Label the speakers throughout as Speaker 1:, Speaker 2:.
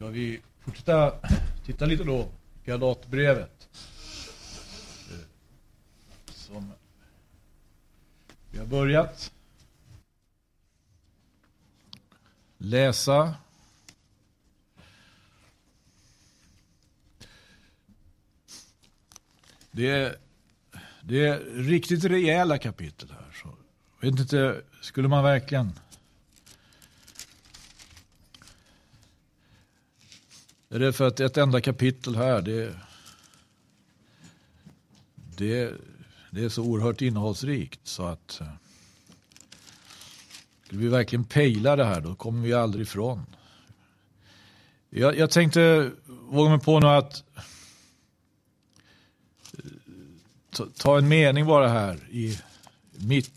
Speaker 1: Ska vi fortsätta titta lite då Galatbrevet. Som vi har börjat läsa. Det är, det är riktigt rejäla kapitel här. Så, vet inte, skulle man verkligen är det för att ett enda kapitel här, det, det, det är så oerhört innehållsrikt så att eh, skulle vi verkligen pejla det här då kommer vi aldrig ifrån. Jag, jag tänkte våga mig på nu att eh, ta, ta en mening bara här i mitt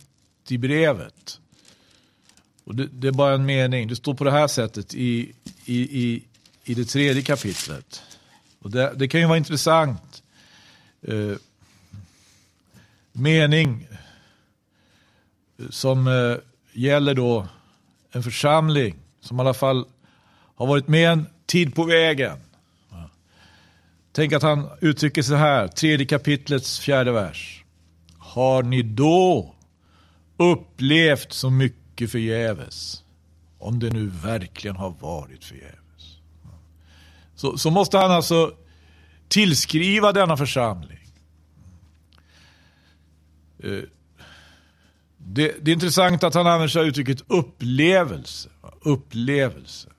Speaker 1: i brevet. Och det, det, är bara en mening. Det står på det här sättet i, i, i, i det tredje kapitlet. Och det, det kan ju vara intressant. Eh, mening eh, som eh, gäller då en församling som i alla fall har varit med en tid på vägen. Tänk att han uttrycker så här, tredje kapitlets fjärde vers. Har ni då upplevt så mycket förgäves? Om det nu verkligen har varit förgäves så, så måste han alltså tillskriva denna församling. Eh, det, det, är intressant att han använder sig av uttrycket upplevelse. Upplevelse.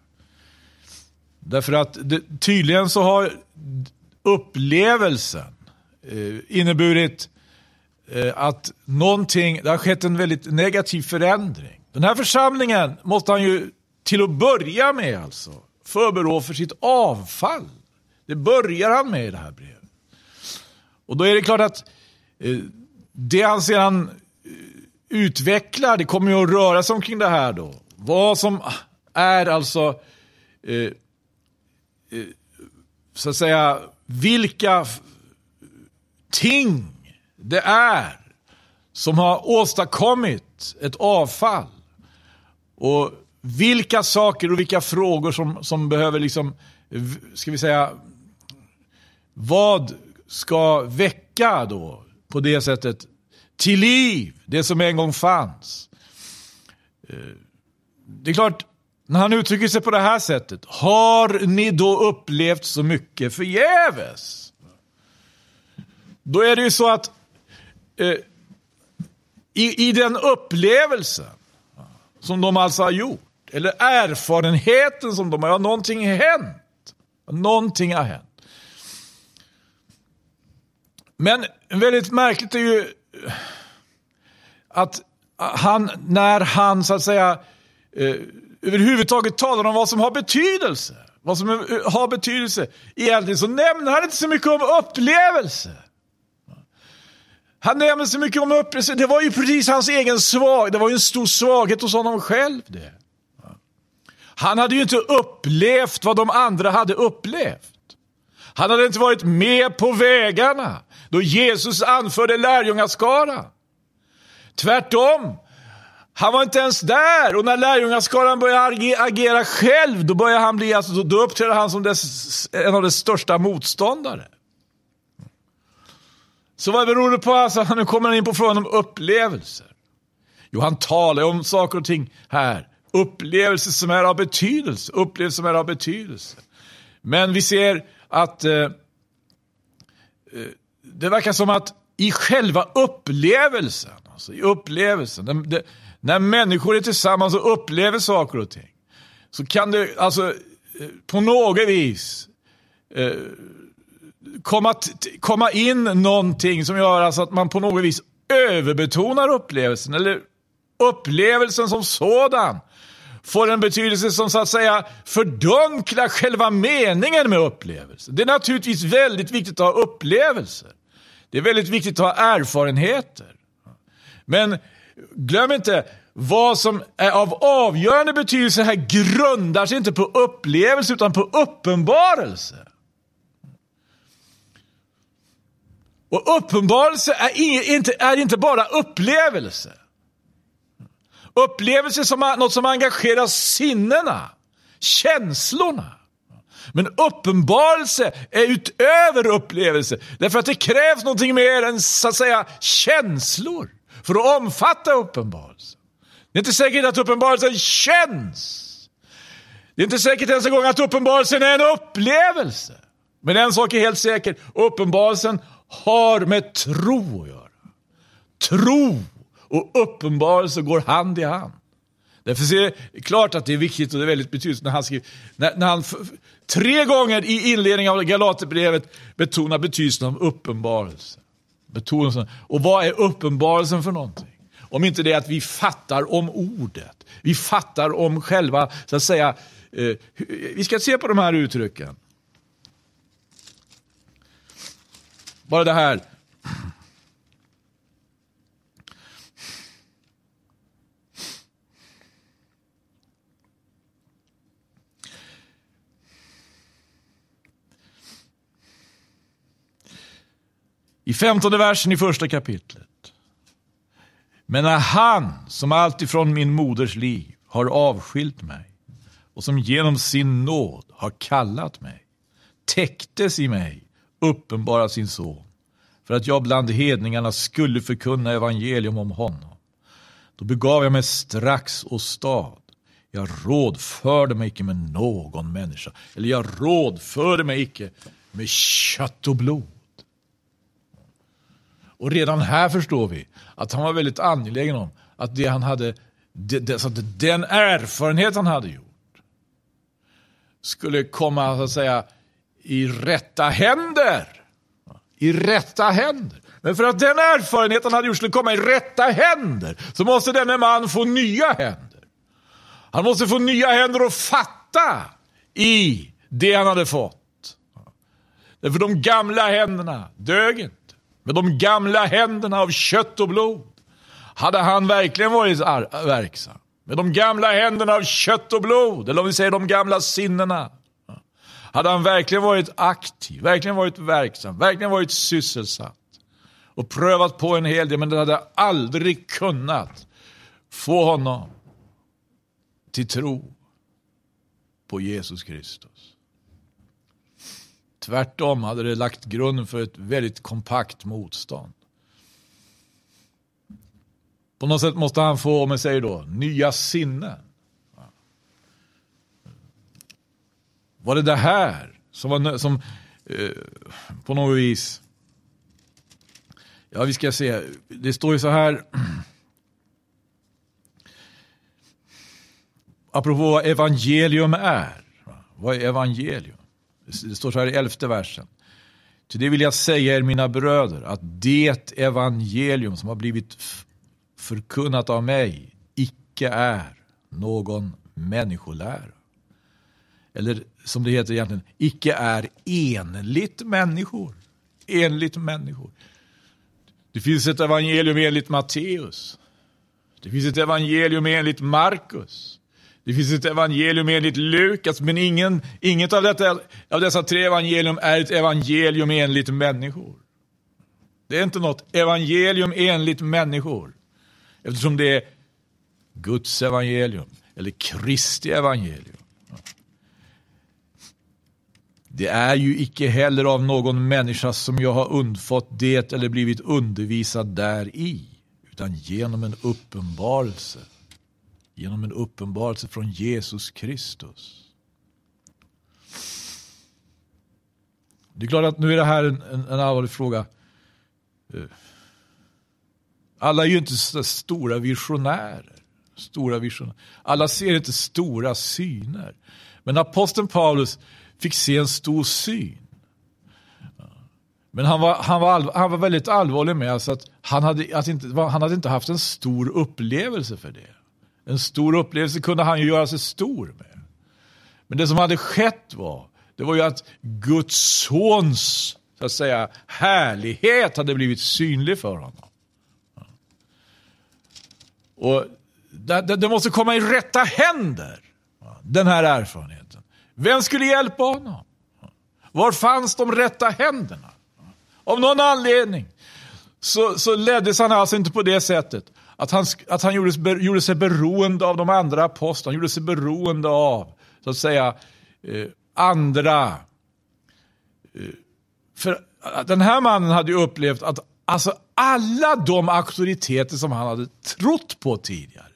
Speaker 1: Därför att det, tydligen så har upplevelsen eh, inneburit eh, att någonting, det har skett en väldigt negativ förändring. Den här församlingen måste han ju till att börja med alltså förberå för sitt avfall. Det börjar han med i det här brevet. Och då är det klart att eh, det han sedan eh, utvecklar, det kommer ju att röra sig omkring det här då. Vad som är alltså, eh, eh, så att säga, vilka ting det är som har åstadkommit ett avfall. Och vilka saker och vilka frågor som, som behöver liksom, ska vi säga, vad ska väcka då på det sättet till liv det som en gång fanns. Eh, det är klart, när han uttrycker sig på det här sättet, har ni då upplevt så mycket förgäves? Då är det ju så att eh, i, i den upplevelsen som de alltså har gjort, eller erfarenheten som de har, ja, någonting har hänt. Någonting har hänt. Men väldigt märkligt är ju att han, när han så att säga eh, överhuvudtaget talar om vad som har betydelse, vad som har betydelse, egentligen så nämner han inte så mycket om upplevelse. Han nämner så mycket om upplevelse, det var ju precis hans egen svaghet. det var ju en stor svaghet hos honom själv det. Han hade ju inte upplevt vad de andra hade upplevt. Han hade inte varit med på vägarna då Jesus anförde lärjungaskara. Tvärtom, han var inte ens där och när lärjungaskaran började agera själv, då började han bli, alltså, då uppträdde han som dess, en av dess största motståndare. Så vad beror det på? Alltså, nu kommer han in på frågan om upplevelser. Jo, han talar om saker och ting här upplevelser som är av betydelse. Upplevelser som är av betydelse. Men vi ser att eh, eh, det verkar som att i själva upplevelsen, alltså i upplevelsen, det, det, när människor är tillsammans och upplever saker och ting, så kan det alltså eh, på något vis eh, komma, komma in någonting som gör alltså att man på något vis överbetonar upplevelsen, eller upplevelsen som sådan får en betydelse som så att säga fördunklar själva meningen med upplevelse. Det är naturligtvis väldigt viktigt att ha upplevelser. Det är väldigt viktigt att ha erfarenheter. Men glöm inte, vad som är av avgörande betydelse här grundar sig inte på upplevelse utan på uppenbarelse. Och uppenbarelse är inte, är inte bara upplevelse. Upplevelse som något som engagerar sinnena, känslorna. Men uppenbarelse är utöver upplevelse. Därför att det krävs någonting mer än så att säga känslor för att omfatta uppenbarelse. Det är inte säkert att uppenbarelsen känns. Det är inte säkert ens en gång att uppenbarelsen är en upplevelse. Men en sak är helt säker, uppenbarelsen har med tro att göra. Tro och uppenbarelse går hand i hand. Därför är det klart att det är viktigt och det är väldigt betydelsefullt när han skriver, när, när han tre gånger i inledningen av Galaterbrevet betonar betydelsen av uppenbarelse. Betonelsen. Och vad är uppenbarelsen för någonting? Om inte det är att vi fattar om ordet. Vi fattar om själva, så att säga, eh, vi ska se på de här uttrycken. Bara det här. I femtonde versen i första kapitlet. Men när han, som alltifrån min moders liv, har avskilt mig och som genom sin nåd har kallat mig, täcktes i mig uppenbara sin son, för att jag bland hedningarna skulle förkunna evangelium om honom. Då begav jag mig strax och stad. Jag rådförde mig icke med någon människa, eller jag rådförde mig icke med kött och blod. Och redan här förstår vi att han var väldigt angelägen om att det han hade, det, det, så att den erfarenhet han hade gjort skulle komma så att säga i rätta händer. I rätta händer. Men för att den erfarenhet han hade gjort skulle komma i rätta händer så måste denne man få nya händer. Han måste få nya händer att fatta i det han hade fått. Därför de gamla händerna dög inte. Med de gamla händerna av kött och blod hade han verkligen varit verksam. Med de gamla händerna av kött och blod, eller om vi säger de gamla sinnena, hade han verkligen varit aktiv, verkligen varit verksam, verkligen varit sysselsatt och prövat på en hel del, men det hade aldrig kunnat få honom till tro på Jesus Kristus. Tvärtom hade det lagt grunden för ett väldigt kompakt motstånd. På något sätt måste han få, om jag säger då, nya sinnen. Var det det här som var som eh, på något vis Ja, vi ska se. Det står ju så här. Apropå vad evangelium är. Vad är evangelium? Det står så här i elfte versen. Till det vill jag säga er mina bröder att det evangelium som har blivit förkunnat av mig icke är någon människolära. Eller som det heter egentligen, icke är enligt människor. Enligt människor. Det finns ett evangelium enligt Matteus. Det finns ett evangelium enligt Markus. Det finns ett evangelium enligt Lukas, alltså, men ingen, inget av, detta, av dessa tre evangelium är ett evangelium enligt människor. Det är inte något evangelium enligt människor. Eftersom det är Guds evangelium, eller Kristi evangelium. Det är ju icke heller av någon människa som jag har undfått det eller blivit undervisad där i, utan genom en uppenbarelse genom en uppenbarelse från Jesus Kristus. Det är klart att nu är det här en, en, en allvarlig fråga. Eh, alla är ju inte stora visionärer. Stora visionärer. Alla ser inte stora syner. Men aposteln Paulus fick se en stor syn. Men han var, han var, all, han var väldigt allvarlig med alltså att, han hade, att inte, han hade inte haft en stor upplevelse för det. En stor upplevelse kunde han ju göra sig stor med. Men det som hade skett var, det var ju att Guds sons så att säga, härlighet hade blivit synlig för honom. Och det, det, det måste komma i rätta händer, den här erfarenheten. Vem skulle hjälpa honom? Var fanns de rätta händerna? Av någon anledning så, så leddes han alltså inte på det sättet att han, att han gjorde, gjorde sig beroende av de andra apostlarna, gjorde sig beroende av, så att säga, eh, andra. Eh, för den här mannen hade ju upplevt att alltså alla de auktoriteter som han hade trott på tidigare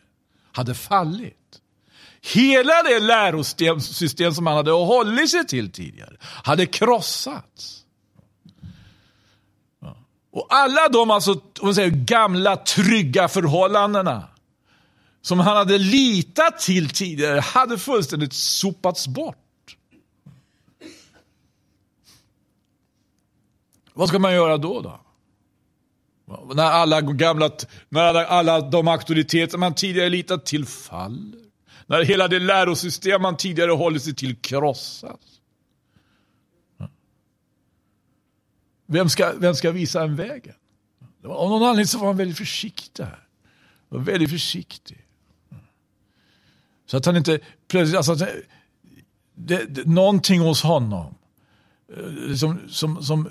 Speaker 1: hade fallit. Hela det lärosystem som han hade hållit sig till tidigare hade krossats. Och alla de alltså, om man säger, gamla trygga förhållandena som han hade litat till tidigare hade fullständigt sopats bort. Vad ska man göra då? då? När alla gamla, när alla de auktoriteter man tidigare litat till faller. När hela det lärosystem man tidigare hållit sig till krossas. Vem ska, vem ska visa en vägen? Av någon anledning så var han väldigt försiktig här. Var väldigt försiktig. Så att han inte plötsligt, alltså, eh, det, det, någonting hos honom eh, som, som, som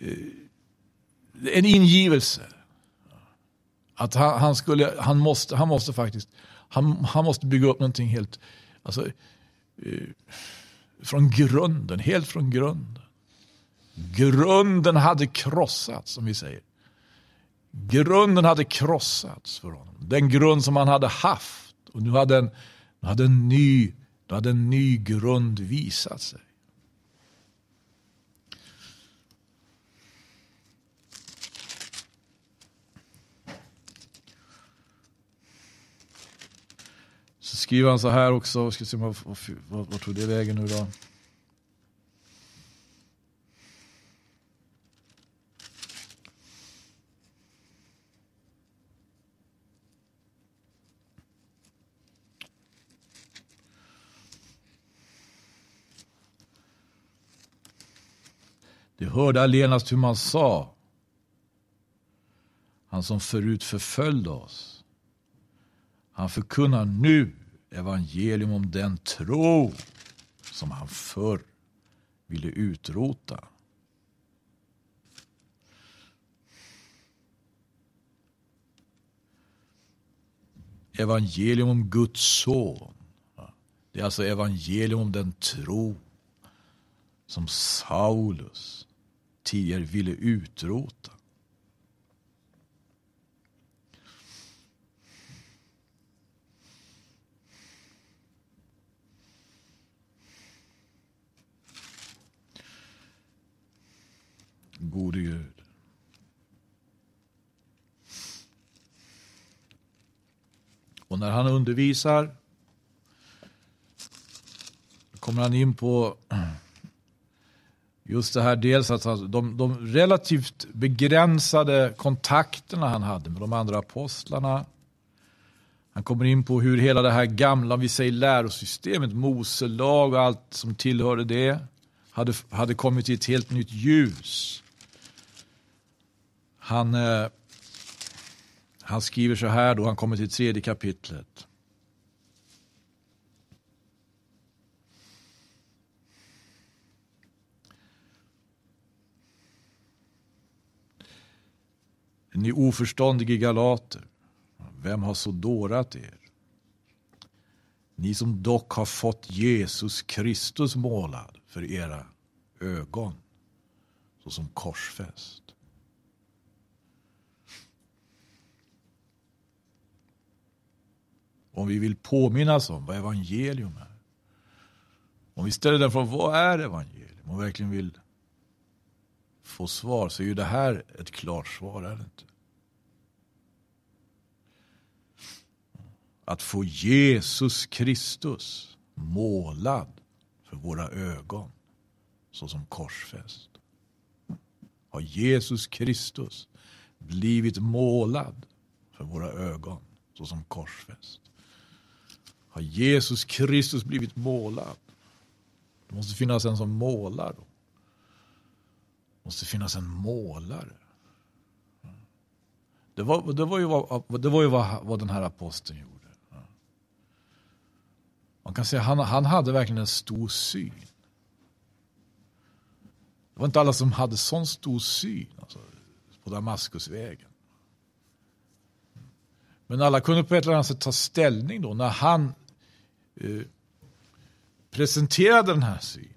Speaker 1: eh, en ingivelse. Att han, han, skulle, han, måste, han måste faktiskt han, han måste bygga upp någonting helt, alltså, eh, från grunden, helt från grunden. Grunden hade krossats, som vi säger. Grunden hade krossats för honom. Den grund som han hade haft. Och nu hade en, nu hade en, ny, nu hade en ny grund visat sig. Så skriver han så här också, ska se vad, vad, vad, tog det vägen nu då? De hörde allenast hur man sa. Han som förut förföljde oss. Han förkunnar nu evangelium om den tro som han förr ville utrota. Evangelium om Guds son. Det är alltså evangelium om den tro som Saulus tidigare ville utrota. Gode Gud. Och när han undervisar kommer han in på just det här dels att de, de relativt begränsade kontakterna han hade med de andra apostlarna. Han kommer in på hur hela det här gamla, vi säger lärosystemet, Mose lag och allt som tillhörde det, hade, hade kommit i ett helt nytt ljus. Han, eh, han skriver så här då han kommer till tredje kapitlet. Ni oförståndige galater, vem har så dårat er? Ni som dock har fått Jesus Kristus målad för era ögon såsom korsfäst. Om vi vill påminnas om vad evangelium är. Om vi ställer den frågan, vad är evangelium? Och verkligen vill få svar så är ju det här ett klart svar, är det inte? Att få Jesus Kristus målad för våra ögon såsom korsfäst. Har Jesus Kristus blivit målad för våra ögon såsom korsfäst. Har Jesus Kristus blivit målad? Det måste finnas en som målar. Då. Måste finnas en målare. Det var, det var ju, vad, det var ju vad, vad den här aposteln gjorde. Man kan säga att han, han hade verkligen en stor syn. Det var inte alla som hade sån stor syn alltså, på Damaskusvägen. Men alla kunde på ett eller annat sätt ta ställning då när han eh, presenterade den här synen.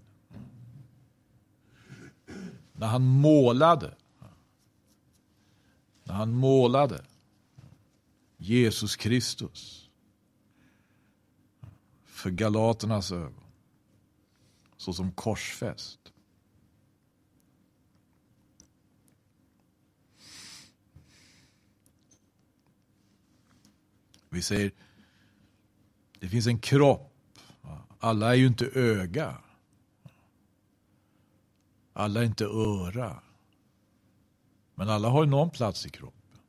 Speaker 1: När han målade. När han målade Jesus Kristus för galaternas ögon såsom korsfäst. Vi säger, det finns en kropp. Alla är ju inte öga. Alla är inte öra. Men alla har ju någon plats i kroppen.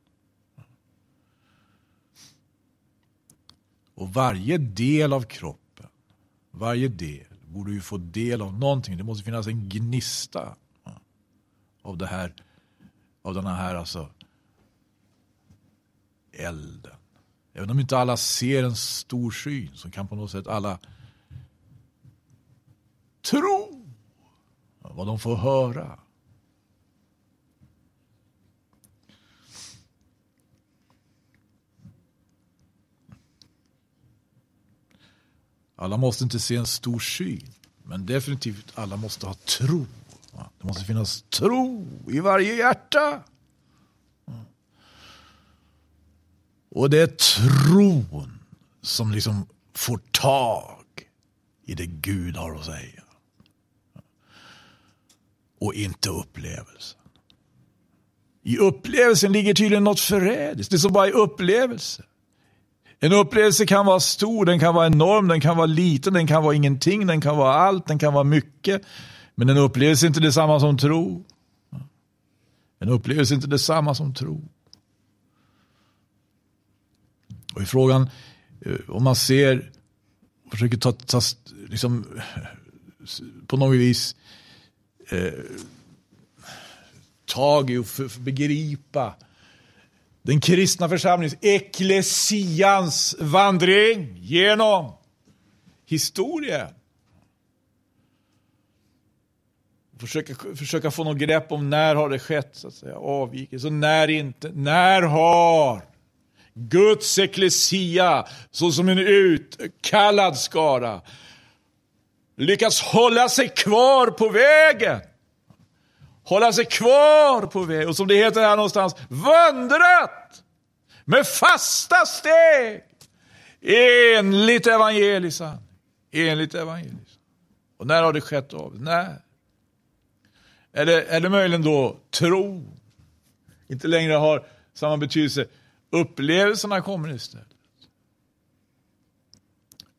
Speaker 1: Och varje del av kroppen, varje del, borde ju få del av någonting. Det måste finnas en gnista av det här, av den här alltså elden. Även om inte alla ser en stor syn så kan på något sätt alla tro vad de får höra. Alla måste inte se en stor syn, men definitivt alla måste ha tro. Det måste finnas tro i varje hjärta. Och det är tron som liksom får tag i det Gud har att säga. Och inte upplevelsen. I upplevelsen ligger tydligen något förrädiskt. Det som bara är upplevelse. En upplevelse kan vara stor, den kan vara enorm, den kan vara liten, den kan vara ingenting, den kan vara allt, den kan vara mycket. Men en upplevelse är inte detsamma som tro. En upplevelse är inte detsamma som tro. Och i frågan, eh, om man ser, försöker ta, ta liksom, på något vis eh, tag i och för, för begripa den kristna församlingens, eklesians vandring genom historien. Försöka, försöka få något grepp om när har det skett, så att säga, avvikelse, och när inte. När har Guds eklesia, såsom en utkallad skara, lyckats hålla sig kvar på vägen? hålla sig kvar på vägen. och som det heter här någonstans, vandrat med fasta steg enligt evangelisan. Enligt evangelisan. Och när har det skett av? När? Är det, är det möjligen då tro? Inte längre har samma betydelse. Upplevelserna kommer istället.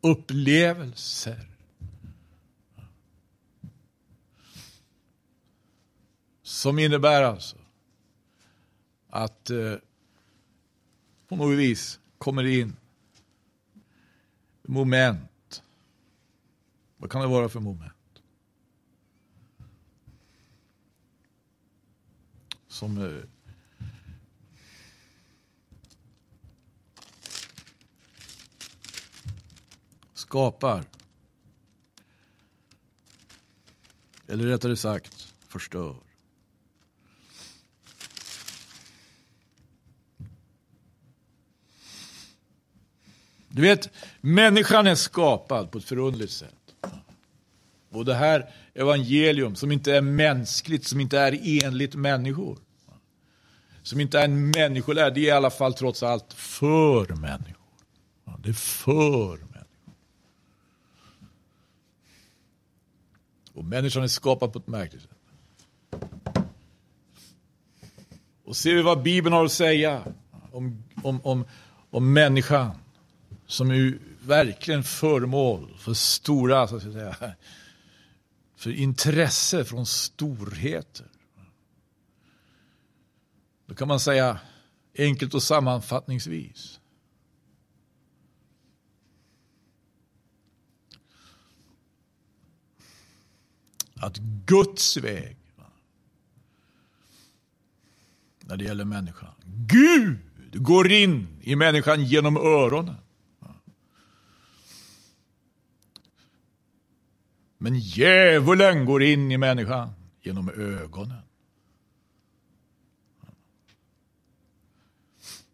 Speaker 1: Upplevelser. Som innebär alltså att eh, på något vis kommer det in moment. Vad kan det vara för moment? Som eh, skapar eller rättare sagt förstör. Du vet, människan är skapad på ett förundligt sätt. Och det här evangelium som inte är mänskligt, som inte är enligt människor. Som inte är en människolärd, det är i alla fall trots allt för människor. Det är för människor. Och människan är skapad på ett märkligt sätt. Och ser vi vad Bibeln har att säga om, om, om, om människan som är verkligen föremål för stora, så att säga, för intresse från storheter. Då kan man säga enkelt och sammanfattningsvis. Att Guds väg när det gäller människan. Gud går in i människan genom öronen. Men djävulen går in i människan genom ögonen.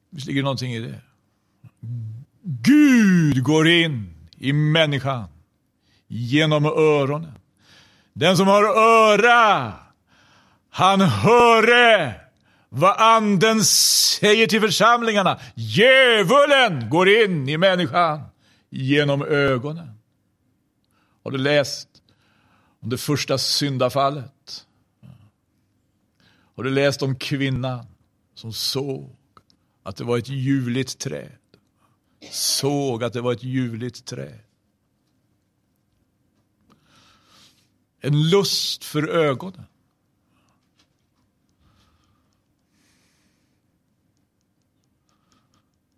Speaker 1: Visst ligger det någonting i det? Gud går in i människan genom öronen. Den som har öra, han höre vad anden säger till församlingarna. Djävulen går in i människan genom ögonen. Har du läst om det första syndafallet? Har du läst om kvinnan som såg att det var ett ljuvligt träd? Såg att det var ett ljuvligt träd. En lust för ögonen.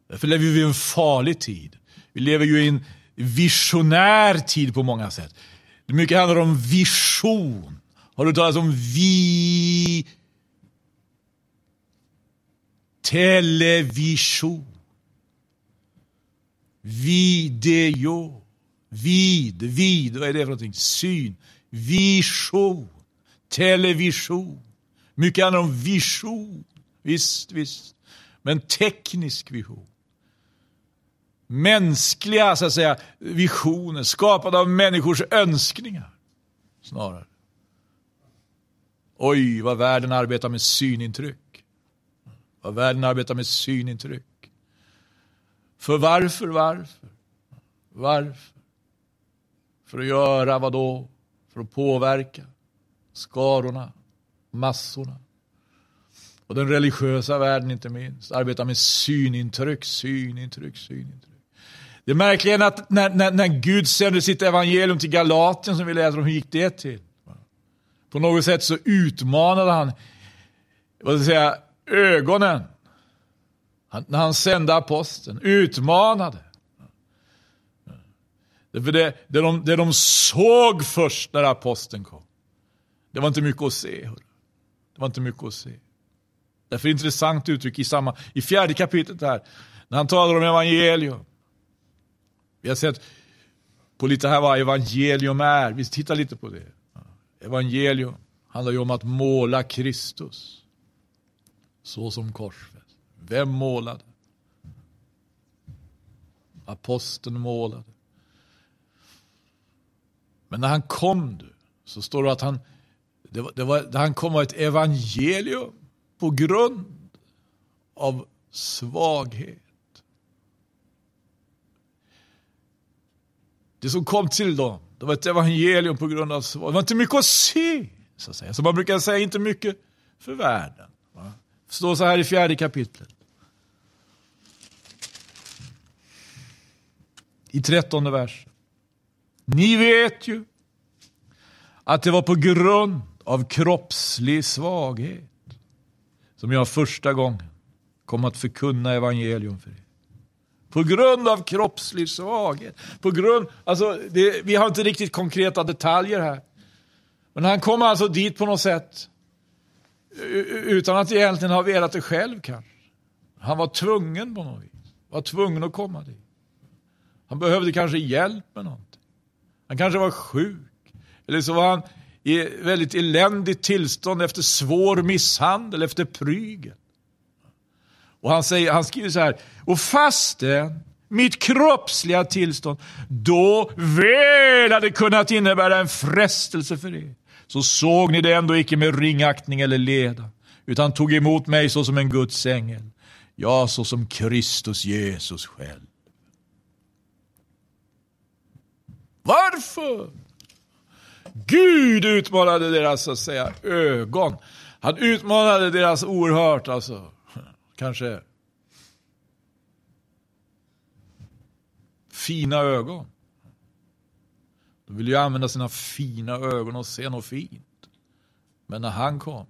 Speaker 1: Därför lever vi i en farlig tid. Vi lever ju i en visionär tid på många sätt. Mycket handlar om vision. Har du talat om vi... Television. Video. Vid, vid, vad är det för någonting? Syn. Vision. Television. Mycket handlar om vision. Visst, visst. Men teknisk vision mänskliga så att säga, visioner, skapade av människors önskningar. Snarare. Oj, vad världen arbetar med synintryck. Vad världen arbetar med synintryck. För varför, varför? Varför? För att göra vad då? För att påverka skarorna, massorna. Och den religiösa världen inte minst arbetar med synintryck, synintryck, synintryck. Det märkliga är att när, när, när Gud sände sitt evangelium till Galatien, som vi läser om, hur gick det till? På något sätt så utmanade han vad ska jag säga, ögonen. Han, när han sände aposteln, utmanade. För det, det, de, det de såg först när aposteln kom, det var inte mycket att se. Det var inte mycket att se. Därför är det intressant uttryck i, samma, i fjärde kapitlet här, när han talar om evangelium. Vi har sett på lite här vad evangelium är. Vi tittar lite på det. Evangelium handlar ju om att måla Kristus. Så som korsfäst. Vem målade? Aposteln målade. Men när han kom så står det att han, det var, det var, han kom var ett evangelium på grund av svaghet. Det som kom till dem, det var ett evangelium på grund av Det var inte mycket att se, så att säga. Som man brukar säga, inte mycket för världen. Det står så här i fjärde kapitlet. I trettonde versen. Ni vet ju att det var på grund av kroppslig svaghet som jag första gången kom att förkunna evangelium för er. På grund av kroppslig svaghet. På grund, alltså, det, vi har inte riktigt konkreta detaljer här. Men han kom alltså dit på något sätt utan att egentligen ha velat det själv kanske. Han var tvungen på något vis. Var tvungen att komma dit. Han behövde kanske hjälp med någonting. Han kanske var sjuk. Eller så var han i väldigt eländigt tillstånd efter svår misshandel, efter prygel. Och han, säger, han skriver så här, och fastän mitt kroppsliga tillstånd då väl hade kunnat innebära en frestelse för er, så såg ni det ändå icke med ringaktning eller leda, utan tog emot mig såsom en Guds ängel, ja, såsom Kristus Jesus själv. Varför? Gud utmanade deras så att säga, ögon. Han utmanade deras oerhört alltså kanske fina ögon. De ville ju använda sina fina ögon och se något fint. Men när han kom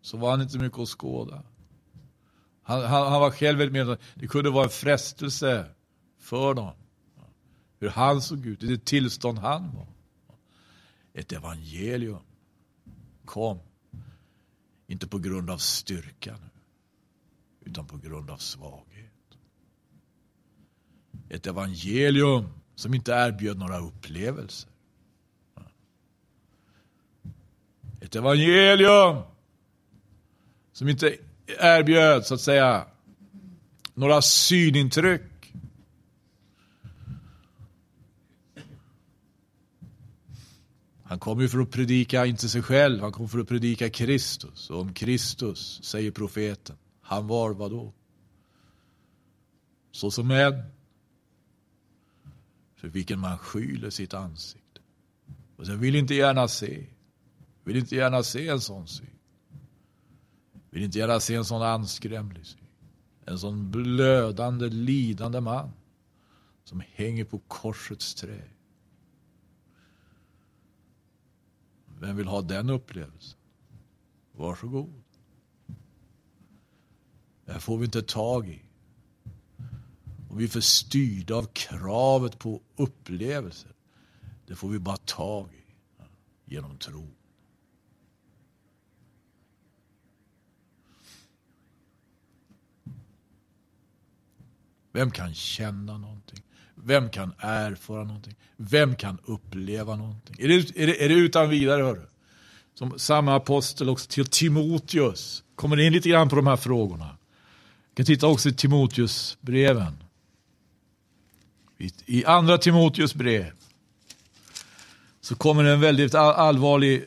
Speaker 1: så var han inte mycket att skåda. Han, han, han var själv väldigt medveten det kunde vara en frestelse för dem. Hur han såg ut, i det tillstånd han var. Ett evangelium kom, inte på grund av styrkan utan på grund av svaghet. Ett evangelium som inte erbjöd några upplevelser. Ett evangelium som inte erbjöd, så att säga, några synintryck. Han kom ju för att predika inte sig själv, han kom för att predika Kristus. Och om Kristus, säger profeten, han var vad då? Så som en för vilken man skyler sitt ansikte. Och sen vill inte gärna se, vill inte gärna se en sån syn. Vill inte gärna se en sån anskrämlig syn. En sån blödande, lidande man som hänger på korsets trä. Vem vill ha den upplevelsen? Varsågod. Det får vi inte tag i. Och vi är för styrda av kravet på upplevelser. Det får vi bara tag i genom tro. Vem kan känna någonting? Vem kan erfara någonting? Vem kan uppleva någonting? Är det, är det, är det utan vidare, hörru? Som samma apostel också till Timoteus kommer in lite grann på de här frågorna. Vi kan titta också i Timoteus breven. I andra Timoteus brev så kommer en väldigt allvarlig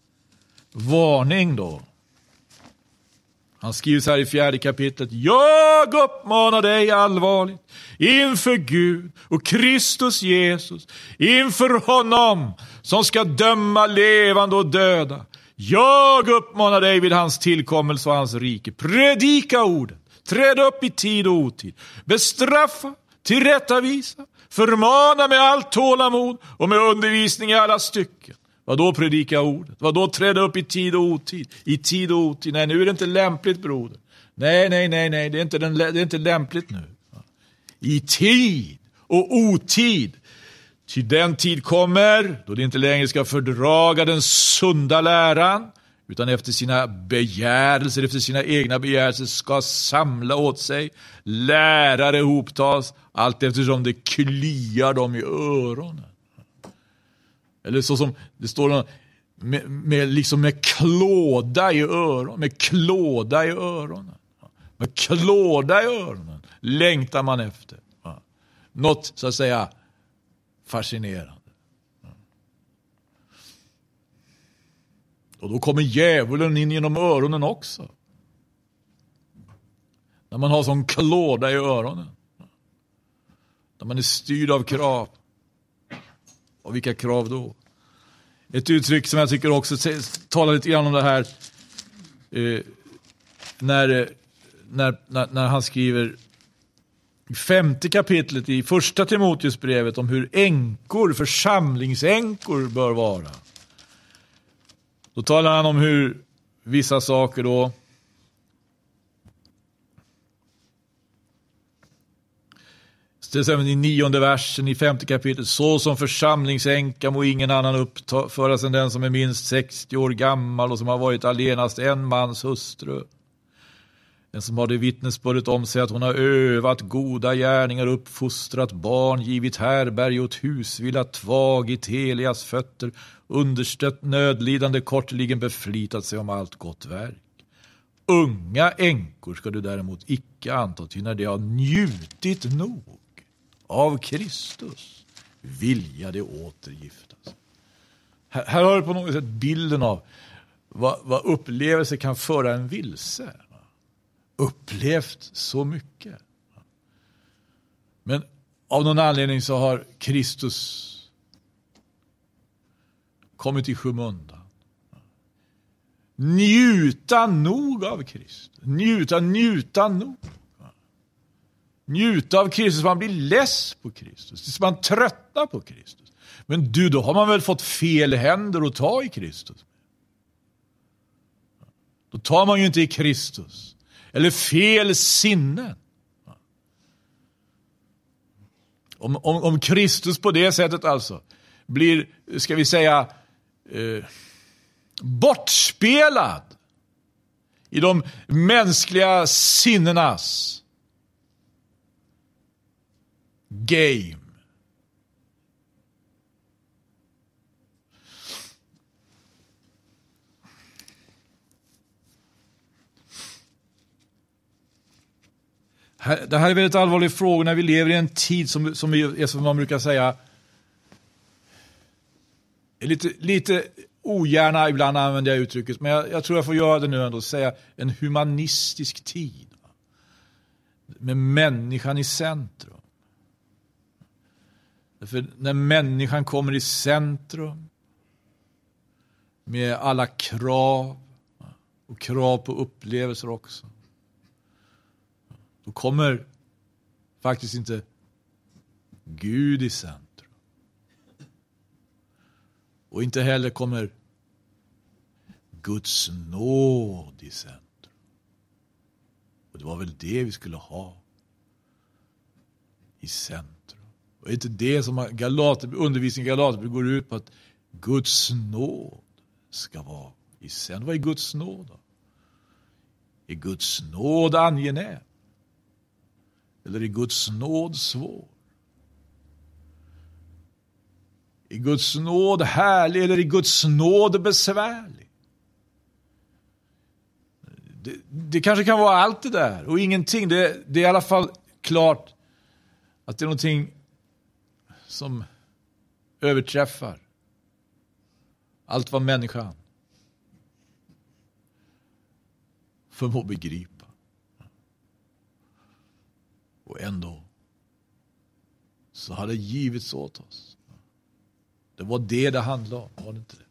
Speaker 1: varning då. Han skriver så här i fjärde kapitlet. Jag uppmanar dig allvarligt inför Gud och Kristus Jesus, inför honom som ska döma levande och döda. Jag uppmanar dig vid hans tillkommelse och hans rike. Predika ordet, träd upp i tid och otid, bestraffa, tillrättavisa, förmana med allt tålamod och med undervisning i alla stycken. Vad då predika ordet? Vad då träda upp i tid och otid? I tid och otid? Nej, nu är det inte lämpligt broder. Nej, nej, nej, nej, det är inte, den, det är inte lämpligt nu. I tid och otid. Ty den tid kommer då det inte längre ska fördraga den sunda läran, utan efter sina begärelser, efter sina egna begärelser ska samla åt sig lärare ihoptas, allt eftersom det kliar dem i öronen. Eller så som det står med, med, liksom med klåda i öronen, med klåda i öronen. Med klåda i öronen längtar man efter. Något så att säga fascinerande. Och då kommer djävulen in genom öronen också. När man har sån klåda i öronen. När man är styrd av krav. Och vilka krav då? Ett uttryck som jag tycker också talar lite grann om det här eh, när, eh, när, när, när han skriver i femte kapitlet i första Timoteusbrevet om hur änkor, församlingsänkor bör vara. Då talar han om hur vissa saker då Till exempel i nionde versen i femte kapitlet. Så som församlingsänka må ingen annan uppföras än den som är minst 60 år gammal och som har varit allenast en mans hustru. Den som har det vittnesbördet om sig att hon har övat goda gärningar, uppfostrat barn, givit härberg åt husvilla, tvagit heligas fötter, understött nödlidande, kortligen beflitat sig om allt gott verk. Unga änkor ska du däremot icke anta, ty när de har njutit nog av Kristus vilja det återgiftas. Här, här har du på något sätt bilden av vad, vad upplevelse kan föra en vilse. Upplevt så mycket. Men av någon anledning så har Kristus kommit i skymundan. Njuta nog av Kristus. Njuta, njuta nog njuta av Kristus, man blir less på Kristus, man tröttnar på Kristus. Men du, då har man väl fått fel händer att ta i Kristus? Då tar man ju inte i Kristus. Eller fel sinnen. Om, om, om Kristus på det sättet alltså blir, ska vi säga, eh, bortspelad i de mänskliga sinnenas game. Det här är väldigt allvarliga frågor när vi lever i en tid som, som, är som man brukar säga lite, lite ogärna ibland använder jag uttrycket, men jag, jag tror jag får göra det nu ändå, säga en humanistisk tid. Med människan i centrum. För när människan kommer i centrum med alla krav och krav på upplevelser också. Då kommer faktiskt inte Gud i centrum. Och inte heller kommer Guds nåd i centrum. Och det var väl det vi skulle ha i centrum. Och det är inte det som Galater, undervisningen i Galaterbrevet går ut på att Guds nåd ska vara i centrum. Vad är Guds nåd då? Är Guds nåd angenäm? Eller är Guds nåd svår? Är Guds nåd härlig eller är Guds nåd besvärlig? Det, det, kanske kan vara allt det där och ingenting. Det, det är i alla fall klart att det är någonting som överträffar allt vad människan förmår begripa. Och ändå så har det givits åt oss. Det var det det handlade om, var det inte det?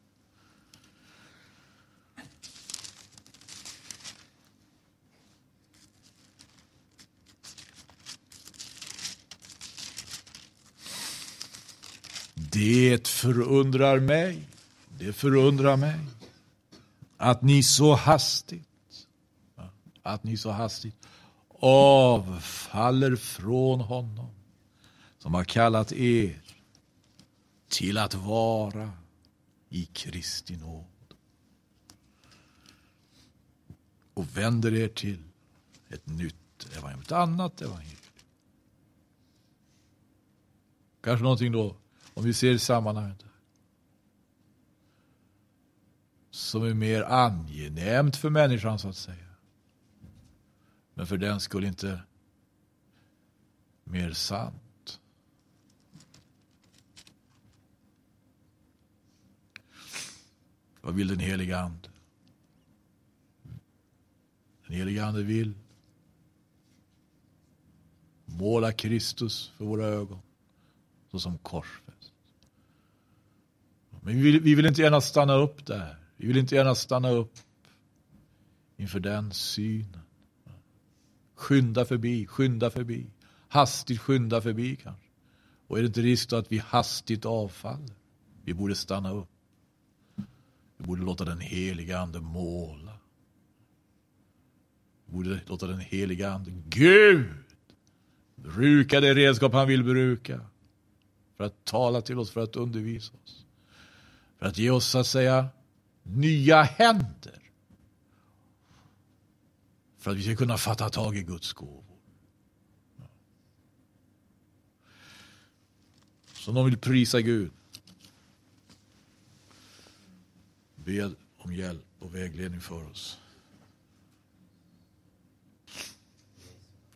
Speaker 1: Det förundrar mig, det förundrar mig att ni så hastigt, att ni så hastigt avfaller från honom som har kallat er till att vara i Kristi nåd. Och vänder er till ett nytt evangelium, ett annat evangelium. Kanske någonting då, om vi ser sammanhanget, som är mer angenämt för människan så att säga. Men för den skulle inte mer sant. Vad vill den heliga Ande? Den heliga Ande vill måla Kristus för våra ögon såsom korsfäst. Men vi vill, vi vill inte gärna stanna upp där. Vi vill inte gärna stanna upp inför den synen. Skynda förbi, skynda förbi. Hastigt skynda förbi kanske. Och är det inte risk då att vi hastigt avfaller? Vi borde stanna upp. Vi borde låta den heliga ande måla. Vi borde låta den heliga ande, Gud, bruka det redskap han vill bruka. För att tala till oss, för att undervisa oss. För att ge oss, så att säga, nya händer. För att vi ska kunna fatta tag i Guds gåvor. Så någon vill prisa Gud. Be om hjälp och vägledning för oss.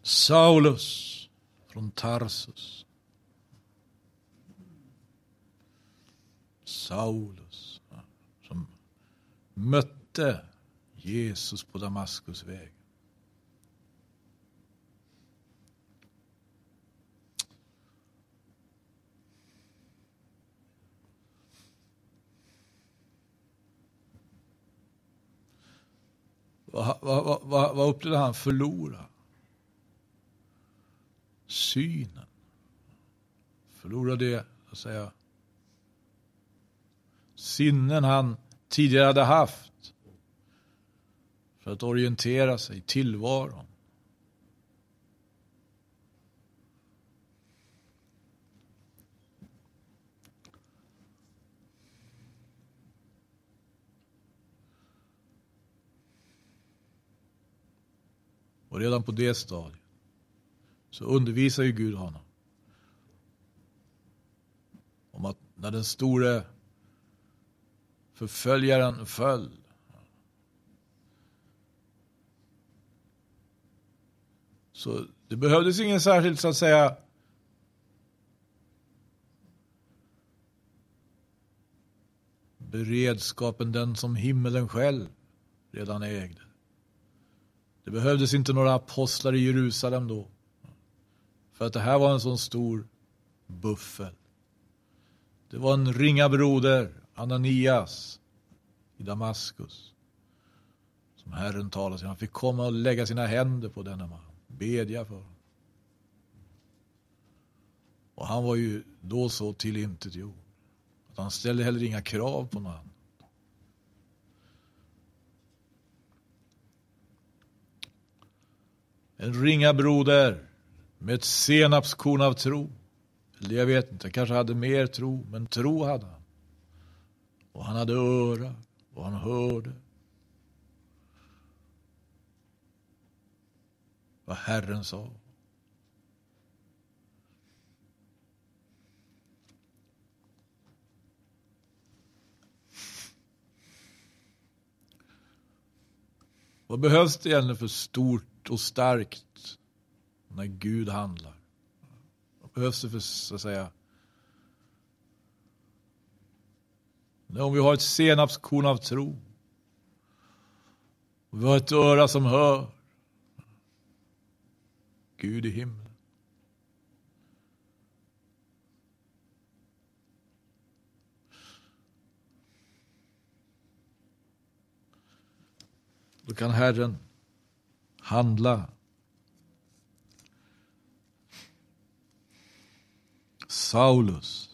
Speaker 1: Saulus från Tarsus. Saulus som mötte Jesus på Damaskus väg. Vad, vad, vad, vad upplevde han förlora? Synen. Förlora det, att säga, sinnen han tidigare hade haft för att orientera sig i tillvaron. Och redan på det stadiet så undervisar ju Gud honom. Om att när den store förföljaren föll Så det behövdes ingen särskild, så att säga, beredskapen den som himmelen själv redan ägde. Det behövdes inte några apostlar i Jerusalem då. För att det här var en sån stor buffel. Det var en ringa broder, Ananias, i Damaskus. Som Herren talade till. Han fick komma och lägga sina händer på denna man. Bedja för honom. Och han var ju då så tillintetgjord. Att han ställde heller inga krav på någon En ringa broder med ett senapskorn av tro. Eller jag vet inte, kanske hade mer tro, men tro hade han. Och han hade öra och han hörde. Vad Herren sa. Vad behövs det egentligen för stort och starkt när Gud handlar? Vad behövs det för, så att säga, om vi har ett senapskorn av tro, och vi har ett öra som hör, Gud i himlen. Då kan Herren handla. Saulus.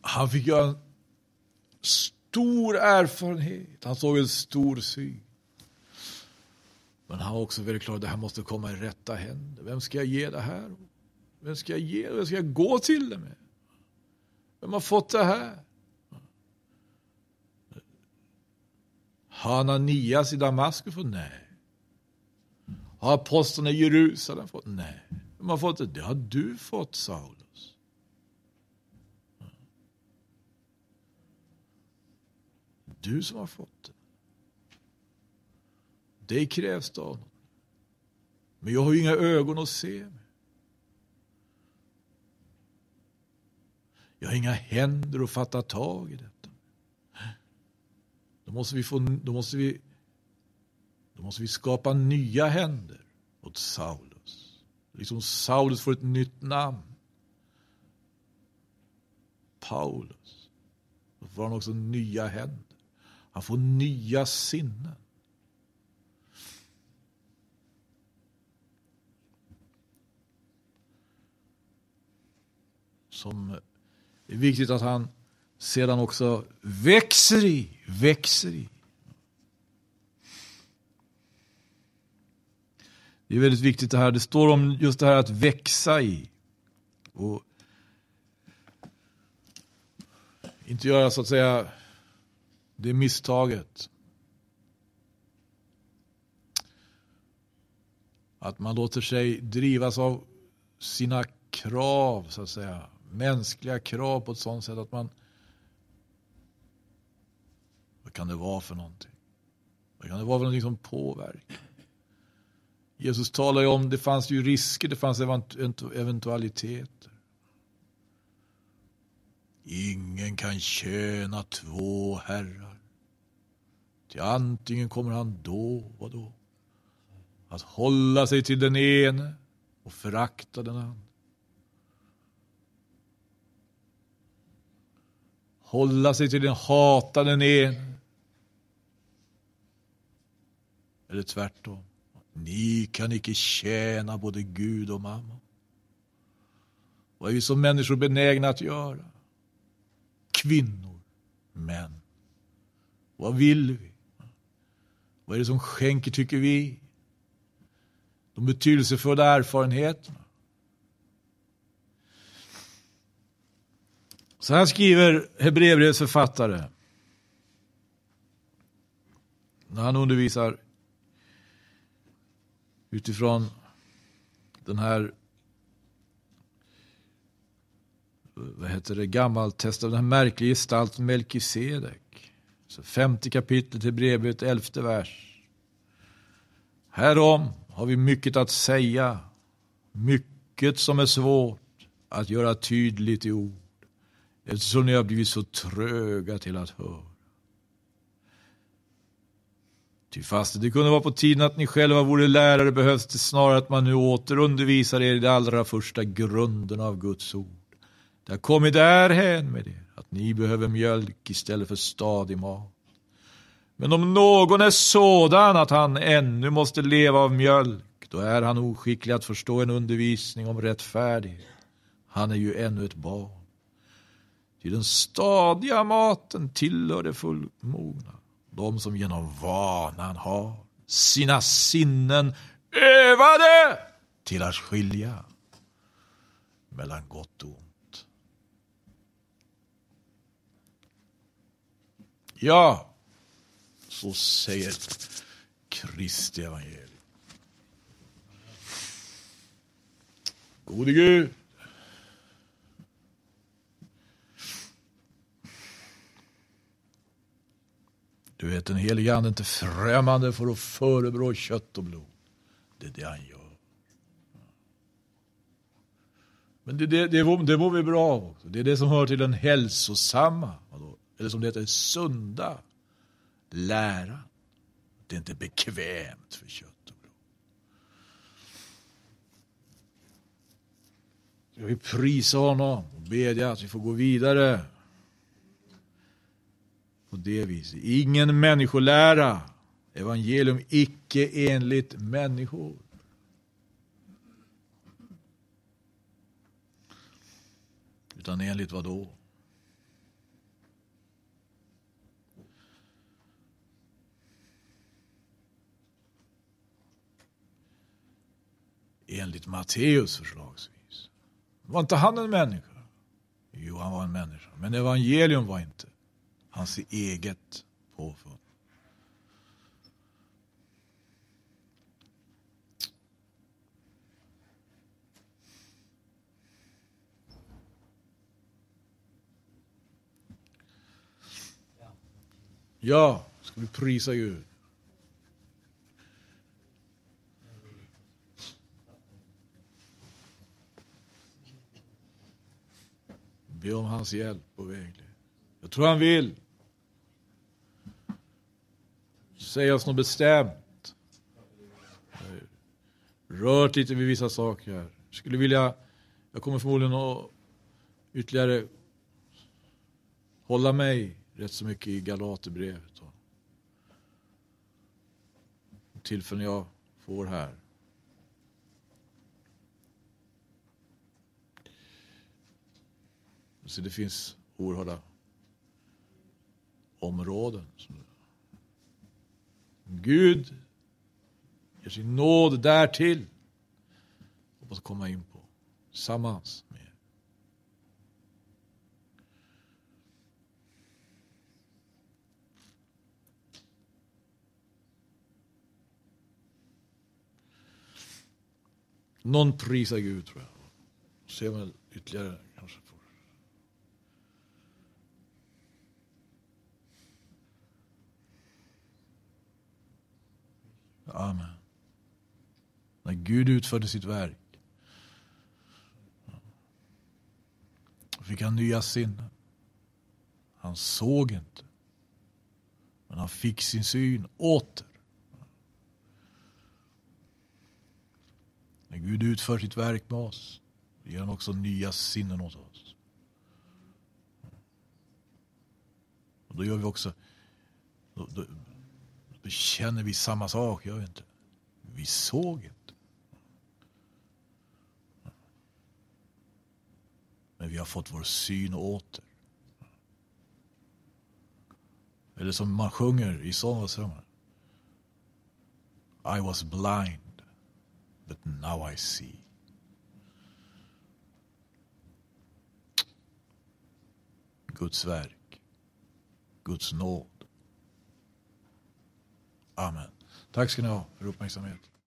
Speaker 1: Han fick göra en stor erfarenhet. Han såg en stor syn. Men han var också väldigt klar att det här måste komma i rätta händer. Vem ska jag ge det här Vem ska jag ge? Vem ska jag gå till det med? Vem har fått det här? Har Ananias i Damaskus fått? Nej. Har aposteln i Jerusalem fått? Nej. De har fått det? Det har du fått, Saulus. Du som har fått det. Det krävs det av Men jag har ju inga ögon att se med. Jag har inga händer att fatta tag i det. Då måste vi, få, då måste vi, då måste vi skapa nya händer åt Saulus. Liksom Saulus får ett nytt namn. Paulus. Då får han också nya händer. Han får nya sinnen. Som är viktigt att han sedan också växer i, växer i. Det är väldigt viktigt det här. Det står om just det här att växa i. Och inte göra så att säga det misstaget. Att man låter sig drivas av sina krav, så att säga. Mänskliga krav på ett sådant sätt att man vad kan det vara för någonting? Vad kan det vara för någonting som påverkar? Jesus talar ju om, det fanns ju risker, det fanns eventualiteter. Ingen kan tjäna två herrar. Till antingen kommer han då, vadå? då? Att hålla sig till den ene och förakta den andra. Hålla sig till den hatade den ene Eller tvärtom. Ni kan icke tjäna både Gud och mamma. Vad är vi som människor benägna att göra? Kvinnor, män. Vad vill vi? Vad är det som skänker, tycker vi? De betydelsefulla erfarenheterna. Så här skriver Hebreerbrevets författare när han undervisar utifrån den här vad heter det, gammaltestamentet, den här märkliga gestalten Melkisedek. Så femte kapitlet i brevet, elfte vers. Härom har vi mycket att säga, mycket som är svårt att göra tydligt i ord eftersom ni har blivit så tröga till att höra. Ty fast det kunde vara på tiden att ni själva vore lärare behövs det snarare att man nu åter undervisar er i de allra första grunderna av Guds ord. Det har kommit därhän med er att ni behöver mjölk istället för stadig mat. Men om någon är sådan att han ännu måste leva av mjölk, då är han oskicklig att förstå en undervisning om rättfärdighet. Han är ju ännu ett barn. Till den stadiga maten tillhör det fullmogna, de som genom vanan har sina sinnen övade till att skilja mellan gott och ont. Ja, så säger Kristi evangelium. Gode Gud. Du vet, den helige Ande är inte främmande för att förebrå kött och blod. Det är det han gör. Men det, det, det, det mår vi bra av också. Det är det som hör till den hälsosamma, eller som det heter, sunda läran. Det är inte bekvämt för kött och blod. Jag vill prisa honom och bedja att vi får gå vidare på det viset. Ingen människolära. Evangelium icke enligt människor. Utan enligt vad då? Enligt Matteus förslagsvis. Var inte han en människa? Jo, han var en människa. Men evangelium var inte hans eget påfund. Ja, ska vi prisa Gud. Be om hans hjälp och vägledning. Jag tror han vill säga oss något bestämt. Rört lite vid vissa saker. Jag skulle vilja, jag kommer förmodligen att ytterligare hålla mig rätt så mycket i Galaterbrevet. Tillfällen jag får här. Så det finns oerhörda områden. Gud ger sin nåd därtill. Hoppas komma in på tillsammans med er. Någon prisar Gud tror jag. Ser väl ytterligare kanske. Amen. När Gud utförde sitt verk fick han nya sinnen. Han såg inte. Men han fick sin syn åter. När Gud utför sitt verk med oss ger han också nya sinnen åt oss. Och då gör vi också då, då, då känner vi samma sak, gör vi inte? Vi såg inte. Men vi har fått vår syn åter. Eller som man sjunger i sångersången. I was blind, but now I see. Guds verk, Guds nåd. Amen. Tack ska ni ha för uppmärksamhet.